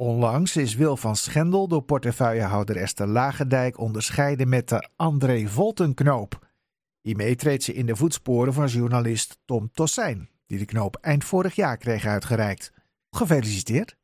Onlangs is Wil van Schendel door portefeuillehouder Esther Lagendijk onderscheiden met de André Voltenknoop. Hiermee treedt ze in de voetsporen van journalist Tom Tossijn, die de knoop eind vorig jaar kreeg uitgereikt. Gefeliciteerd.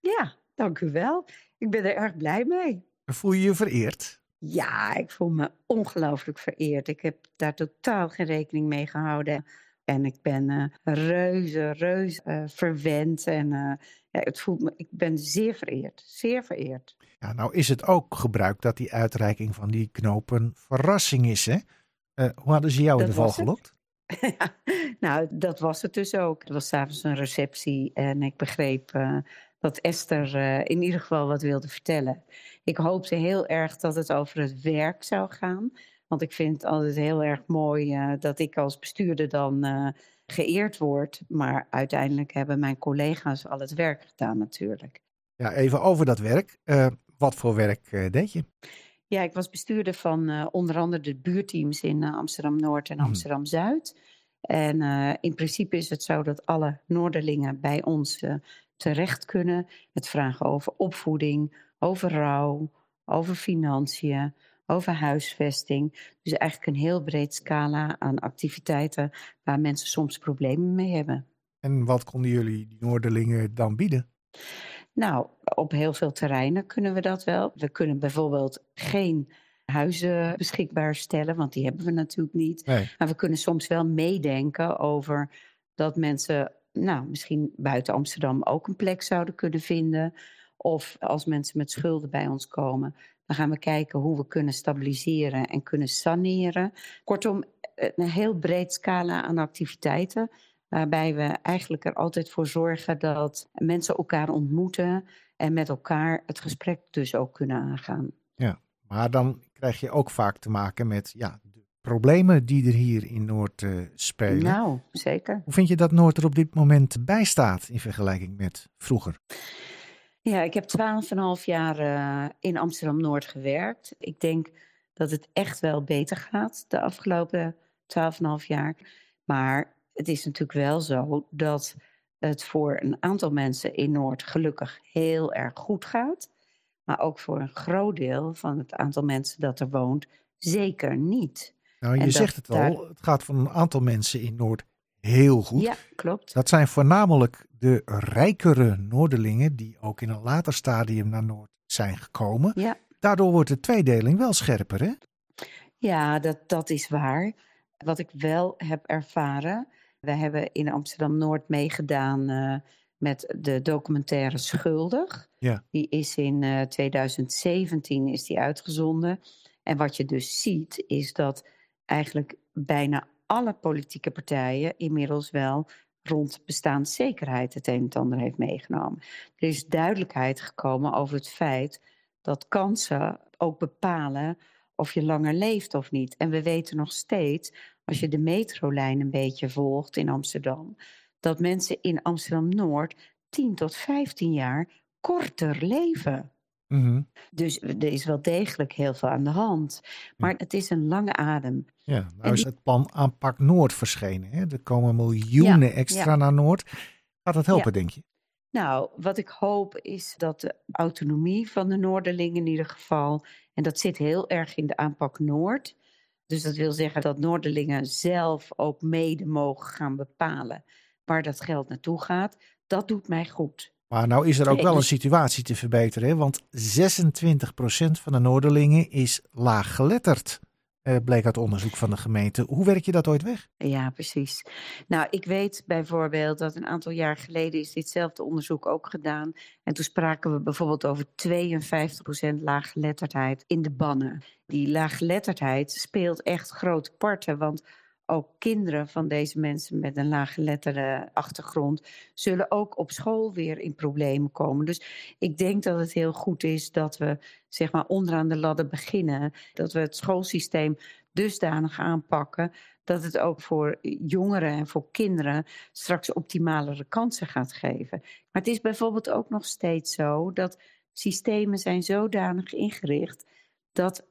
Ja, dank u wel. Ik ben er erg blij mee. Voel je je vereerd? Ja, ik voel me ongelooflijk vereerd. Ik heb daar totaal geen rekening mee gehouden. En ik ben uh, reuze, reuze uh, verwend. En uh, ja, het voelt me, ik ben zeer vereerd. Zeer vereerd. Ja, nou is het ook gebruikt dat die uitreiking van die knopen verrassing is, hè? hoe hadden ze jou Dat in de val het. gelokt? Ja, nou, dat was het dus ook. Er was s'avonds een receptie en ik begreep eh, dat Esther eh, in ieder geval wat wilde vertellen. Ik hoopte heel erg dat het over het werk zou gaan. Want ik vind het altijd heel erg mooi eh, dat ik als bestuurder dan eh, geëerd word. Maar uiteindelijk hebben mijn collega's al het werk gedaan natuurlijk. Ja, even over dat werk. Eh, wat voor werk deed je? Ja, ik was bestuurder van onder andere de buurteams in Amsterdam-Noord en Mhm. Amsterdam-Zuid. En in principe is het zo dat alle Noorderlingen bij ons terecht kunnen met vragen over opvoeding, over rouw, over financiën, over huisvesting. Dus eigenlijk een heel breed scala aan activiteiten waar mensen soms problemen mee hebben. En wat konden jullie, die Noorderlingen, dan bieden? Nou, op heel veel terreinen kunnen we dat wel. We kunnen bijvoorbeeld geen huizen beschikbaar stellen, want die hebben we natuurlijk niet. Nee. Maar we kunnen soms wel meedenken over dat mensen, nou, misschien buiten Amsterdam ook een plek zouden kunnen vinden. Of als mensen met schulden bij ons komen, dan gaan we kijken hoe we kunnen stabiliseren en kunnen saneren. Kortom, een heel breed scala aan activiteiten. Waarbij we eigenlijk er altijd voor zorgen dat mensen elkaar ontmoeten en met elkaar het gesprek dus ook kunnen aangaan. Maar dan krijg je ook vaak te maken met ja, de problemen die er hier in Noord eh, spelen. Nou, zeker. Hoe vind je dat Noord er op dit moment bij staat in vergelijking met vroeger? Ja, ik heb 12,5 jaar eh, in Amsterdam-Noord gewerkt. Ik denk dat het echt wel beter gaat de afgelopen 12,5 jaar. Maar het is natuurlijk wel zo dat het voor een aantal mensen in Noord gelukkig heel erg goed gaat. Maar ook voor een groot deel van het aantal mensen dat er woont, zeker niet. Nou, je En zegt het al, daar- het gaat voor een aantal mensen in Noord heel goed. Ja, klopt. Dat zijn voornamelijk de rijkere Noorderlingen die ook in een later stadium naar Noord zijn gekomen. Ja. Daardoor wordt de tweedeling wel scherper, hè? Ja, dat, dat is waar. Wat ik wel heb ervaren. We hebben in Amsterdam Noord meegedaan eh, met de documentaire Schuldig. Ja. Die is in eh, 2017 is die uitgezonden. En wat je dus ziet, is dat eigenlijk bijna alle politieke partijen inmiddels wel rond bestaanszekerheid het een en het ander heeft meegenomen. Er is duidelijkheid gekomen over het feit dat kansen ook bepalen of je langer leeft of niet. En we weten nog steeds, als je de metrolijn een beetje volgt in Amsterdam, dat mensen in Amsterdam-Noord 10 tot 15 jaar korter leven. Mhm. Dus er is wel degelijk heel veel aan de hand. Maar het is een lange adem. Ja, nou is die- het plan Aanpak Noord verschenen. Hè? Er komen miljoenen Ja, extra ja. naar Noord. Gaat dat helpen, denk je? Nou, wat ik hoop is dat de autonomie van de Noorderlingen in ieder geval, en dat zit heel erg in de aanpak Noord. Dus dat wil zeggen dat Noorderlingen zelf ook mede mogen gaan bepalen waar dat geld naartoe gaat. Dat doet mij goed. Maar nou is er ook wel een dus- situatie te verbeteren. Hè? Want 26% van de Noorderlingen is laaggeletterd. eh, bleek uit onderzoek van de gemeente. Hoe werk je dat ooit weg? Ja, precies. Nou, ik weet bijvoorbeeld dat een aantal jaar geleden is ditzelfde onderzoek ook gedaan. En toen spraken we bijvoorbeeld over 52% laaggeletterdheid in de bannen. Die laaggeletterdheid speelt echt grote parten, want ook kinderen van deze mensen met een laaggeletterde achtergrond zullen ook op school weer in problemen komen. Dus ik denk dat het heel goed is dat we zeg maar onderaan de ladder beginnen, dat we het schoolsysteem dusdanig aanpakken dat het ook voor jongeren en voor kinderen straks optimalere kansen gaat geven. Maar het is bijvoorbeeld ook nog steeds zo dat systemen zijn zodanig ingericht dat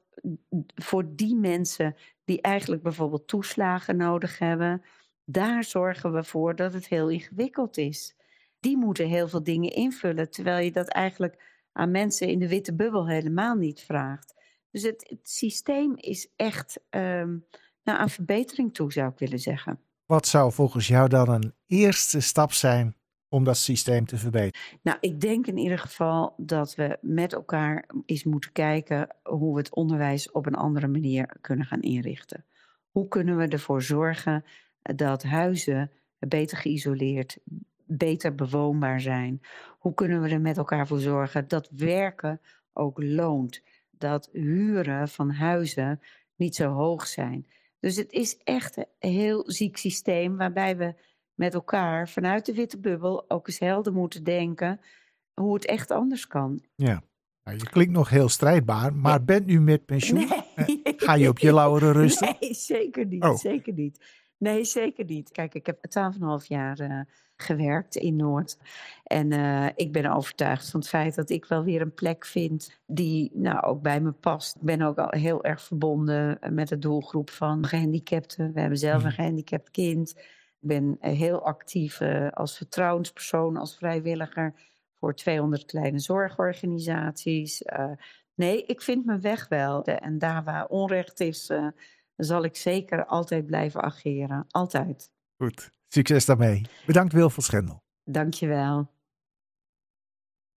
voor die mensen die eigenlijk bijvoorbeeld toeslagen nodig hebben, daar zorgen we voor dat het heel ingewikkeld is. die moeten heel veel dingen invullen. Terwijl je dat eigenlijk aan mensen in de witte bubbel helemaal niet vraagt. Dus het, systeem is echt um, nou, aan verbetering toe, zou ik willen zeggen. Wat zou volgens jou dan een eerste stap zijn om dat systeem te verbeteren? Nou, ik denk in ieder geval dat we met elkaar eens moeten kijken hoe we het onderwijs op een andere manier kunnen gaan inrichten. Hoe kunnen we ervoor zorgen dat huizen beter geïsoleerd, beter bewoonbaar zijn? Hoe kunnen we er met elkaar voor zorgen dat werken ook loont? Dat huren van huizen niet zo hoog zijn. Dus het is echt een heel ziek systeem waarbij we met elkaar vanuit de witte bubbel ook eens helder moeten denken hoe het echt anders kan. Ja. Nou, je klinkt nog heel strijdbaar, maar bent u met pensioen? Nee. Eh, ga je op je lauweren rusten? Nee, zeker niet. Oh. Zeker niet. Nee, zeker niet. Kijk, ik heb 12,5 jaar uh, gewerkt in Noord. En uh, ik ben overtuigd van het feit dat ik wel weer een plek vind die nou, ook bij me past. Ik ben ook al heel erg verbonden met de doelgroep van gehandicapten. We hebben zelf een mhm. gehandicapt kind. Ik ben heel actief uh, als vertrouwenspersoon, als vrijwilliger voor 200 kleine zorgorganisaties. nee, ik vind mijn weg wel. En daar waar onrecht is zal ik zeker altijd blijven ageren. Altijd. Goed. Succes daarmee. Bedankt Wil van Schendel. Dankjewel.